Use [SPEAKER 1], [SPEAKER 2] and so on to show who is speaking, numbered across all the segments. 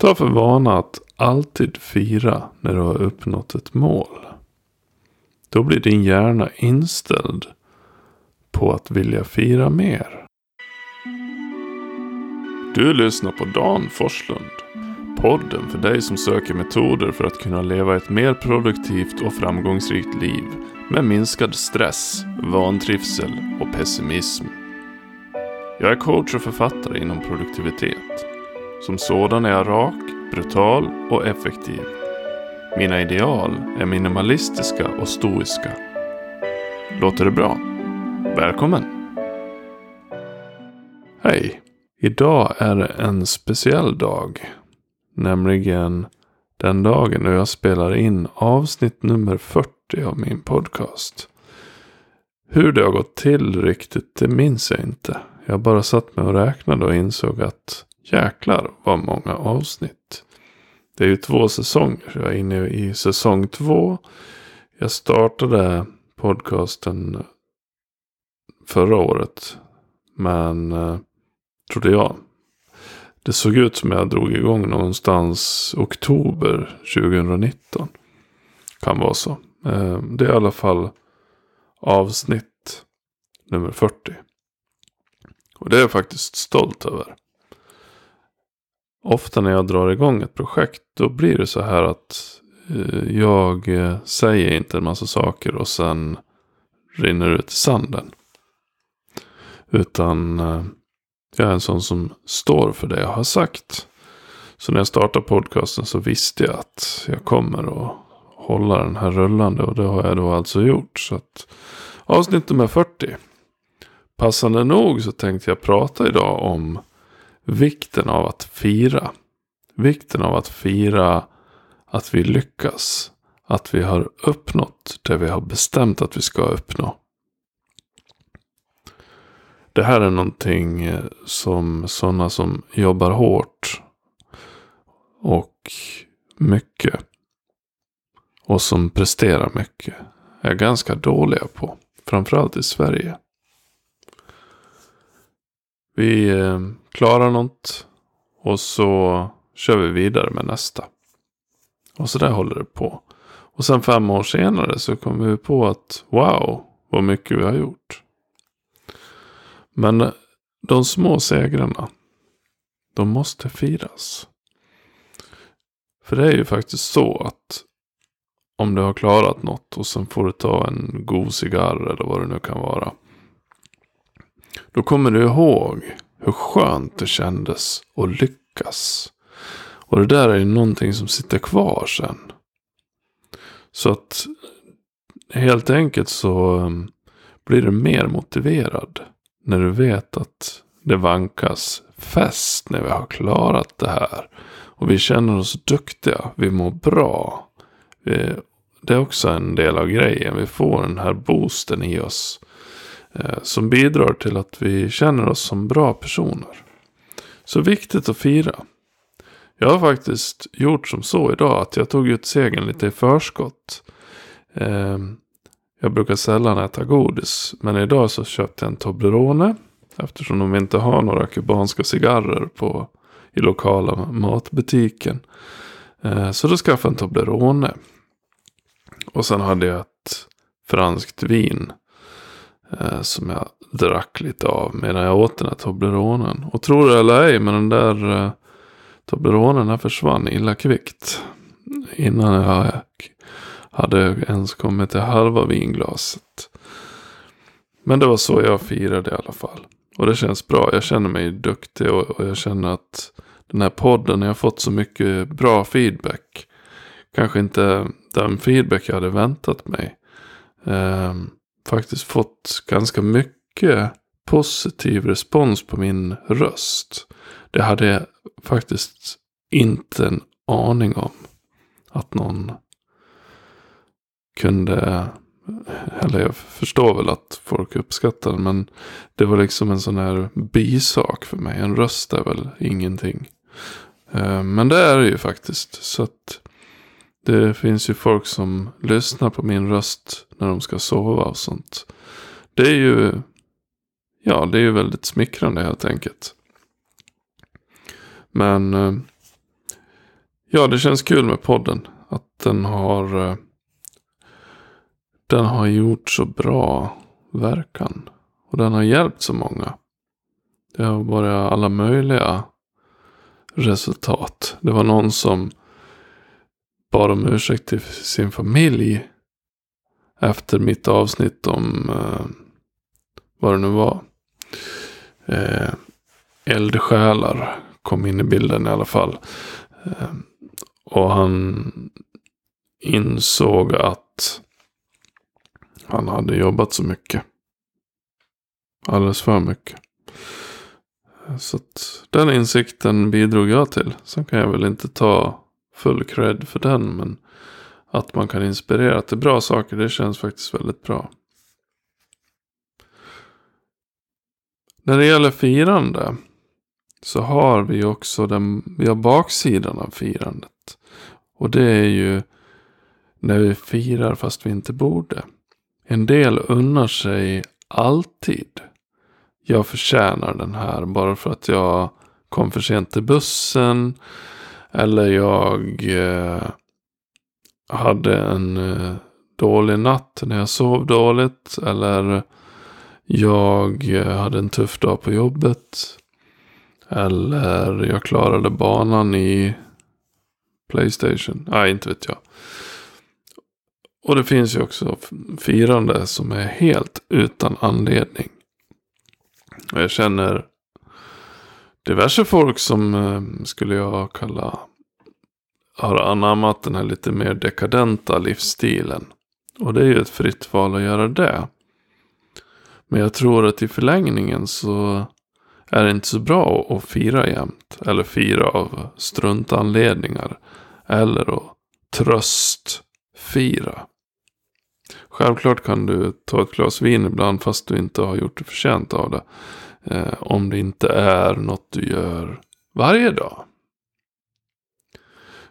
[SPEAKER 1] Ta för vana att alltid fira när du har uppnått ett mål. Då blir din hjärna inställd på att vilja fira mer. Du lyssnar på Dan Forslund. Podden för dig som söker metoder för att kunna leva ett mer produktivt och framgångsrikt liv med minskad stress, vantrivsel och pessimism. Jag är coach och författare inom produktivitet. Som sådan är jag rak, brutal och effektiv. Mina ideal är minimalistiska och stoiska. Låter det bra? Välkommen! Hej! Idag är det en speciell dag. Nämligen den dagen då jag spelar in avsnitt nummer 40 av min podcast. Hur det har gått till riktigt, det minns jag inte. Jag bara satt mig och räknade och insåg att jäklar vad många avsnitt. Det är ju två säsonger. Jag är inne i säsong två. Jag startade podcasten förra året. Men eh, trodde jag. Det såg ut som jag drog igång någonstans oktober 2019. Kan vara så. Eh, det är i alla fall avsnitt nummer 40. Och det är jag faktiskt stolt över. Ofta när jag drar igång ett projekt då blir det så här att eh, jag eh, säger inte en massa saker och sen rinner ut i sanden. Utan eh, jag är en sån som står för det jag har sagt. Så när jag startade podcasten så visste jag att jag kommer att hålla den här rullande. Och det har jag då alltså gjort. Så att avsnitt nummer 40. Passande nog så tänkte jag prata idag om vikten av att fira. Vikten av att fira att vi lyckas. Att vi har uppnått det vi har bestämt att vi ska uppnå. Det här är någonting eh, som sådana som jobbar hårt och mycket och som presterar mycket är ganska dåliga på. Framförallt i Sverige. Vi eh, klarar något och så kör vi vidare med nästa. Och så där håller det på. Och sen fem år senare så kommer vi på att wow, vad mycket vi har gjort. Men eh, de små segrarna, de måste firas. För det är ju faktiskt så att om du har klarat något och sen får du ta en god cigarr eller vad det nu kan vara. Då kommer du ihåg hur skönt det kändes att lyckas. Och det där är ju någonting som sitter kvar sen. Så att helt enkelt så um, blir du mer motiverad när du vet att det vankas fest när vi har klarat det här. Och vi känner oss duktiga, vi mår bra. Det är också en del av grejen. Vi får den här boosten i oss. Eh, som bidrar till att vi känner oss som bra personer. Så viktigt att fira. Jag har faktiskt gjort som så idag att jag tog ut segern lite i förskott. Eh, jag brukar sällan äta godis. Men idag så köpte jag en Toblerone. Eftersom de inte har några kubanska cigarrer på, i lokala matbutiken. Eh, så då skaffade jag en Toblerone. Och sen hade jag ett franskt vin. Eh, som jag drack lite av medan jag åt den här Tobleronen. Och tror det eller ej, men den där eh, Tobleronen försvann illa kvickt. Innan jag hade ens kommit till halva vinglaset. Men det var så jag firade i alla fall. Och det känns bra. Jag känner mig duktig och, och jag känner att den här podden, jag har fått så mycket bra feedback. Kanske inte den feedback jag hade väntat mig. Eh, faktiskt fått ganska mycket positiv respons på min röst. Det hade jag faktiskt inte en aning om. Att någon kunde, eller jag förstår väl att folk uppskattar den. Men det var liksom en sån här bisak för mig. En röst är väl ingenting. Eh, men det är det ju faktiskt. Så att det finns ju folk som lyssnar på min röst när de ska sova och sånt. Det är ju, ja det är ju väldigt smickrande helt enkelt. Men eh, Ja, det känns kul med podden. Att den har, eh, den har gjort så bra verkan. Och den har hjälpt så många. Det har varit alla möjliga resultat. Det var någon som bad om ursäkt till sin familj. Efter mitt avsnitt om eh, vad det nu var. Eh, eldsjälar kom in i bilden i alla fall. Eh, och han insåg att han hade jobbat så mycket. Alldeles för mycket. Eh, så att den insikten bidrog jag till. Sen kan jag väl inte ta full cred för den. Men att man kan inspirera till bra saker, det känns faktiskt väldigt bra. När det gäller firande så har vi också den, vi har baksidan av firandet. Och det är ju när vi firar fast vi inte borde. En del unnar sig alltid. Jag förtjänar den här bara för att jag kom för sent till bussen. Eller jag eh, hade en eh, dålig natt när jag sov dåligt. Eller jag eh, hade en tuff dag på jobbet. Eller jag klarade banan i Playstation. Nej, inte vet jag. Och det finns ju också firande som är helt utan anledning. Jag känner diverse folk som eh, skulle jag kalla har anammat den här lite mer dekadenta livsstilen. Och det är ju ett fritt val att göra det. Men jag tror att i förlängningen så är det inte så bra att fira jämt. Eller fira av struntanledningar. Eller att tröstfira. Självklart kan du ta ett glas vin ibland fast du inte har gjort det förtjänt av det. Eh, om det inte är något du gör varje dag.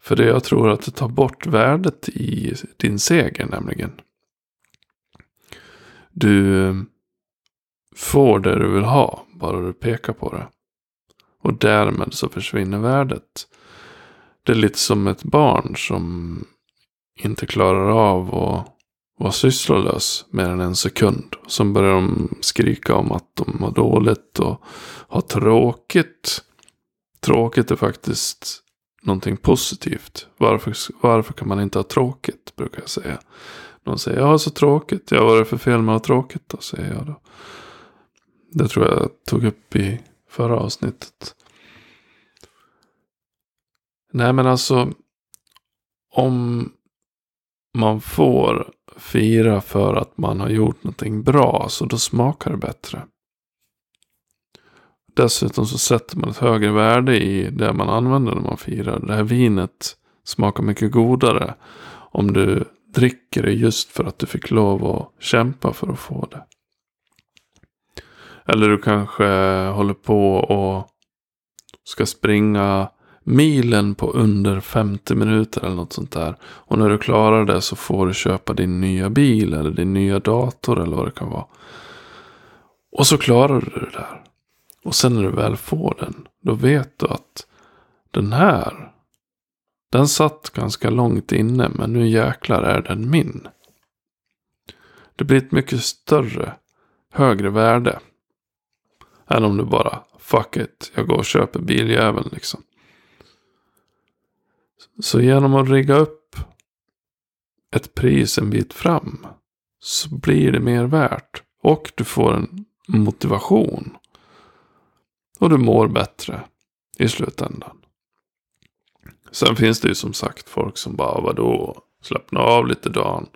[SPEAKER 1] För det jag tror att det tar bort värdet i din seger nämligen. Du får det du vill ha, bara du pekar på det. Och därmed så försvinner värdet. Det är lite som ett barn som inte klarar av att var sysslolös mer än en sekund. Sen börjar de skrika om att de mår dåligt och har tråkigt. Tråkigt är faktiskt någonting positivt. Varför, varför kan man inte ha tråkigt, brukar jag säga. Någon säger, jag har så tråkigt. Ja, vad är det för fel med att ha tråkigt då, säger jag då. Det tror jag jag tog upp i förra avsnittet. Nej, men alltså. Om man får fira för att man har gjort någonting bra, så då smakar det bättre. Dessutom så sätter man ett högre värde i det man använder när man firar. Det här vinet smakar mycket godare om du dricker det just för att du fick lov att kämpa för att få det. Eller du kanske håller på och ska springa milen på under 50 minuter eller något sånt där. Och när du klarar det så får du köpa din nya bil eller din nya dator eller vad det kan vara. Och så klarar du det där. Och sen när du väl får den, då vet du att den här, den satt ganska långt inne, men nu jäklar är den min. Det blir ett mycket större, högre värde. Än om du bara, fuck it, jag går och köper biljäveln liksom. Så genom att rigga upp ett pris en bit fram så blir det mer värt. Och du får en motivation. Och du mår bättre i slutändan. Sen finns det ju som sagt folk som bara, vadå, slappna av lite dagen.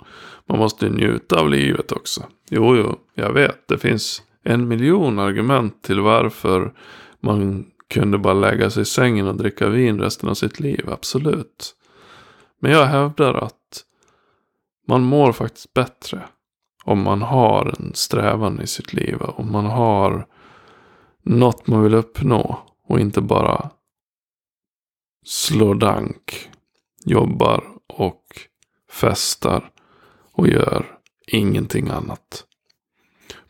[SPEAKER 1] Man måste njuta av livet också. Jo, jo, jag vet. Det finns en miljon argument till varför man kunde bara lägga sig i sängen och dricka vin resten av sitt liv. Absolut. Men jag hävdar att man mår faktiskt bättre om man har en strävan i sitt liv. Om man har något man vill uppnå och inte bara slår dank, jobbar och festar och gör ingenting annat.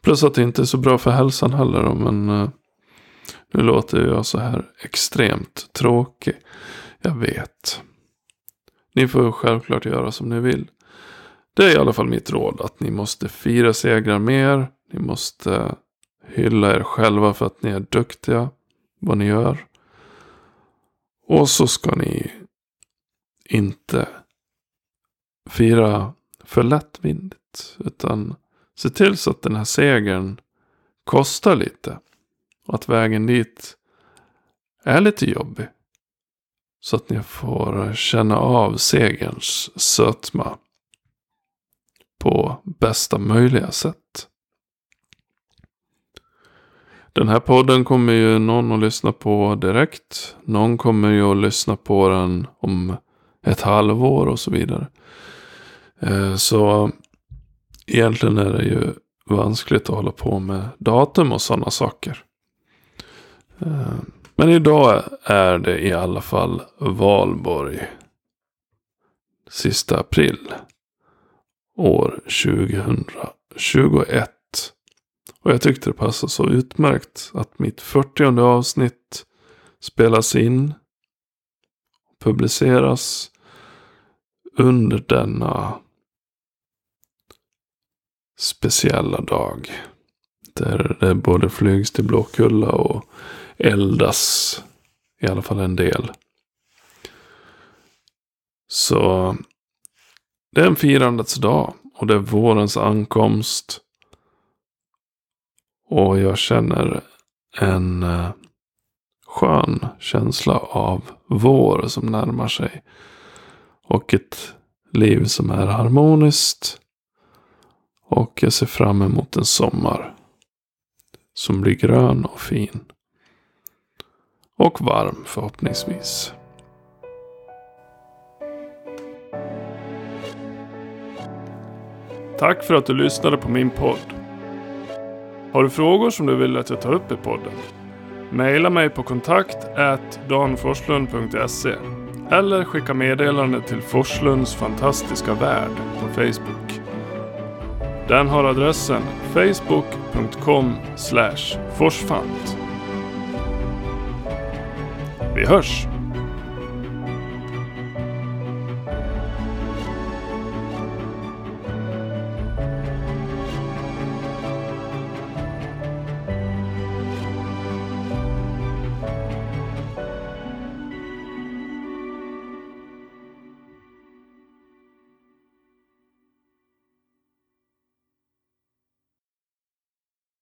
[SPEAKER 1] Plus att det inte är så bra för hälsan heller. Men uh, nu låter jag så här extremt tråkig. Jag vet. ni får självklart göra som ni vill. Det är i alla fall mitt råd att ni måste fira segrar mer. Ni måste hylla er själva för att ni är duktiga. Vad ni gör. Och så ska ni inte fira för lättvindigt. Utan se till så att den här segern kostar lite. Och att vägen dit är lite jobbig. Så att ni får känna av segerns sötma. På bästa möjliga sätt. Den här podden kommer ju någon att lyssna på direkt. Någon kommer ju att lyssna på den om ett halvår och så vidare. Eh, så egentligen är det ju vanskligt att hålla på med datum och sådana saker. Men idag är det i alla fall valborg. Sista april. År 2021. Och jag tyckte det passade så utmärkt att mitt 40 avsnitt spelas in. Publiceras under denna speciella dag. Där det både flygs till Blåkulla och eldas i alla fall en del. Så det är en firandets dag och det är vårens ankomst. Och jag känner en eh, skön känsla av vår som närmar sig. Och ett liv som är harmoniskt. Och jag ser fram emot en sommar. Som blir grön och fin. Och varm förhoppningsvis. Tack för att du lyssnade på min podd. Har du frågor som du vill att jag tar upp i podden? Maila mig på kontakt danforslund.se eller skicka meddelande till Forslunds fantastiska värld på Facebook. Den har adressen facebook.com forsfant. Vi hörs!